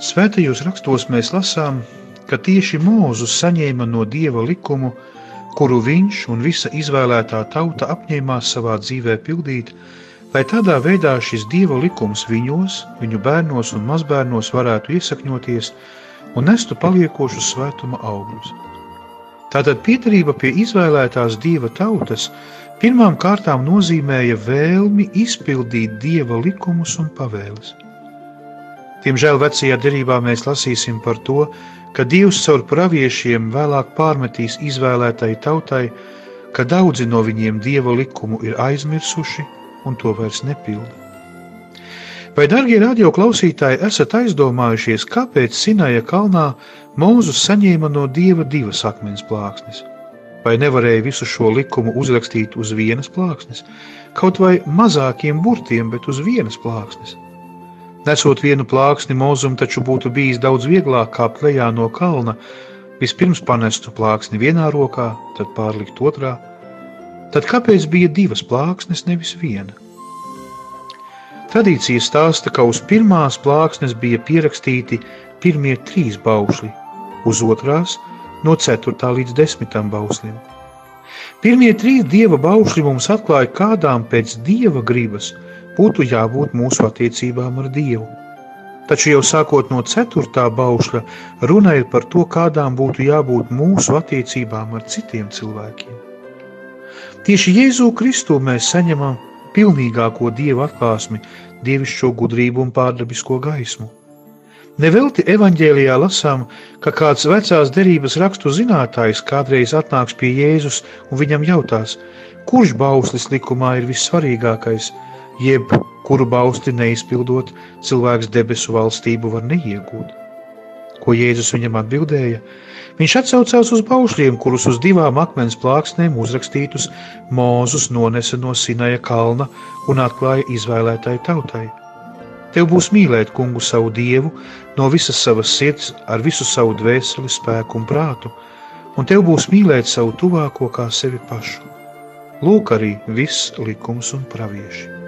Svētajos rakstos mēs lasām, ka tieši Mūzus saņēma no dieva likumu, kuru viņš un visa izvēlētā tauta apņēmās savā dzīvē pildīt, lai tādā veidā šis dieva likums viņos, viņu bērnos un mazbērnos varētu iesakņoties un nestu paliekošus svētuma augļus. Tātad piedarība pie izvēlētās dieva tautas pirmām kārtām nozīmēja vēlmi izpildīt dieva likumus un pavēles. Diemžēl vecajā derībā mēs lasīsim par to, ka Dievs caur praviešiem vēlāk pārmetīs izvēlētai tautai, ka daudzi no viņiem dieva likumu ir aizmirsuši un to vairs nepilda. Vai, darbie radioklausītāji, esat aizdomājušies, kāpēc Sinaja kalnā Mūzus saņēma no dieva divas akmens plāksnes? Vai nevarēja visu šo likumu uzrakstīt uz vienas plāksnes, kaut vai mazākiem burtiem, bet uz vienas plāksnes? Nesot vienu plāksni mūzum, taču būtu bijis daudz vieglāk kāpt lejā no kalna. Vispirms panestu plāksni vienā rokā, tad pārlikt otrā. Tad kāpēc bija divas plāksnes, nevis viena? Tradīcija stāsta, ka uz pirmās plāksnes bija pierakstīti pirmie trīs baušļi, uz otrās no 4. līdz 10. bauslim. Pirmie trīs dieva baušļi mums atklāja, kādām pēc dieva gribas – būtu jābūt mūsu attiecībām ar Dievu. Taču jau sākot no 4. baušļa, runa ir par to, kādām būtu jābūt mūsu attiecībām ar citiem cilvēkiem. Tieši Jēzu Kristu mēs saņemam pilnīgāko dievu atklāsmi, dievišķo gudrību un pārdabisko gaismu. Nevelti evanģēlijā lasām, ka kāds vecās derības rakstu zinātājs kādreiz atnāks pie Jēzus un viņam jautās, kurš bauslis likumā ir vissvarīgākais – jeb kuru bausti neizpildot, cilvēks debesu valstību var neiegūt. Ko Jēzus viņam atbildēja? Viņš atsaucās uz baušļiem, kurus uz divām akmens plāksnēm uzrakstītus Mūzus nonesa no Sinaja kalna un atklāja izvēlētai tautai. Tev būs mīlēt kungu savu dievu no visas savas sirds, ar visu savu dvēseli, spēku un prātu, un tev būs mīlēt savu tuvāko kā sevi pašu. Lūk arī viss likums un pravieši.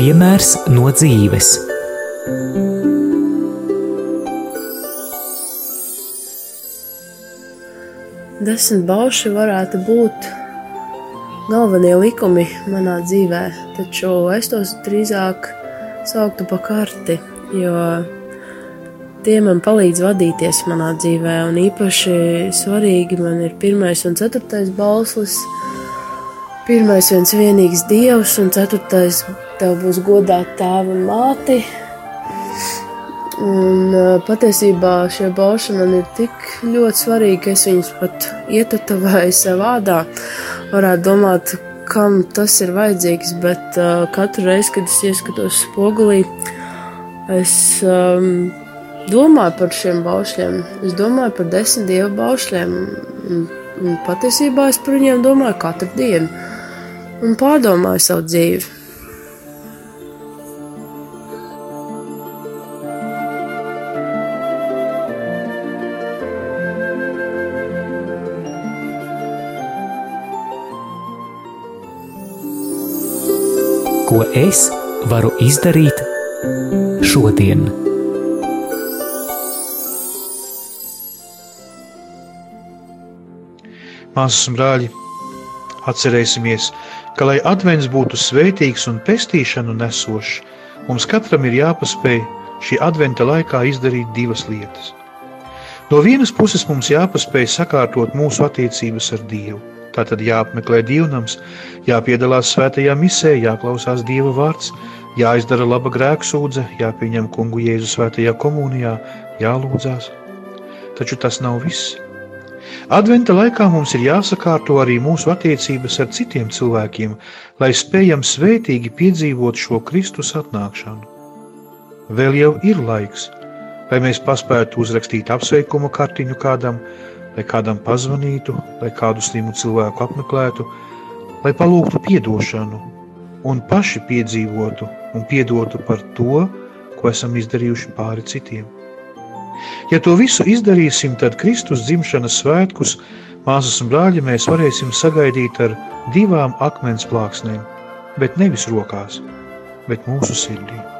Piemērs no dzīves. Desmit bauši varētu būt galvenie likumi manā dzīvē, taču es tos drīzāk sauktu pa karti, jo tie man palīdz vadīties manā dzīvē, un īpaši svarīgi man ir pirmais un ceturtais bauslis. Pirmais viens vienīgs dievs, un ceturtais tev būs godā tēva un māti. Un patiesībā šie bauši man ir tik ļoti svarīgi, ka es viņus pat ietatovēju sev ādā. Varētu domāt, kam tas ir vajadzīgs, bet uh, katru reizi, kad es ieskatos spogulī, es um, domāju par šiem baušļiem. Es domāju par desmit dievu baušļiem. Un, un patiesībā es par viņiem domāju katru dienu un pārdomāju savu dzīvi. Ko es varu izdarīt šodien. Māsas un brāļi, atcerēsimies, ka, lai advents būtu svētīgs un pestīšanu nesošs, mums katram ir jāpaspēj šī adventa laikā izdarīt divas lietas. No vienas puses mums jāpaspēj sakārtot mūsu attiecības ar Dievu. Tātad jāapmeklē dievnams, jāpiedalās svētajā misē, jāklausās Dieva vārds, jāizdara laba grēksūdze, jāpieņem kungu Jēzu svētajā komunijā, jālūdzās. Taču tas nav viss. Adventa laikā mums ir jāsakārto arī mūsu attiecības ar citiem cilvēkiem, lai spējam svētīgi piedzīvot šo Kristus atnākšanu. Vēl jau ir laiks, lai mēs paspētu uzrakstīt apsveikuma kartiņu kādam, lai kādam pazvanītu, lai kādu slimu cilvēku apmeklētu, lai palūgtu piedošanu un paši piedzīvotu un piedotu par to, ko esam izdarījuši pāri citiem. Ja to visu izdarīsim, tad Kristus dzimšanas svētkus, māsas un brāļi, mēs varēsim sagaidīt ar divām akmens plāksnēm, bet nevis rokās, bet mūsu sirdī.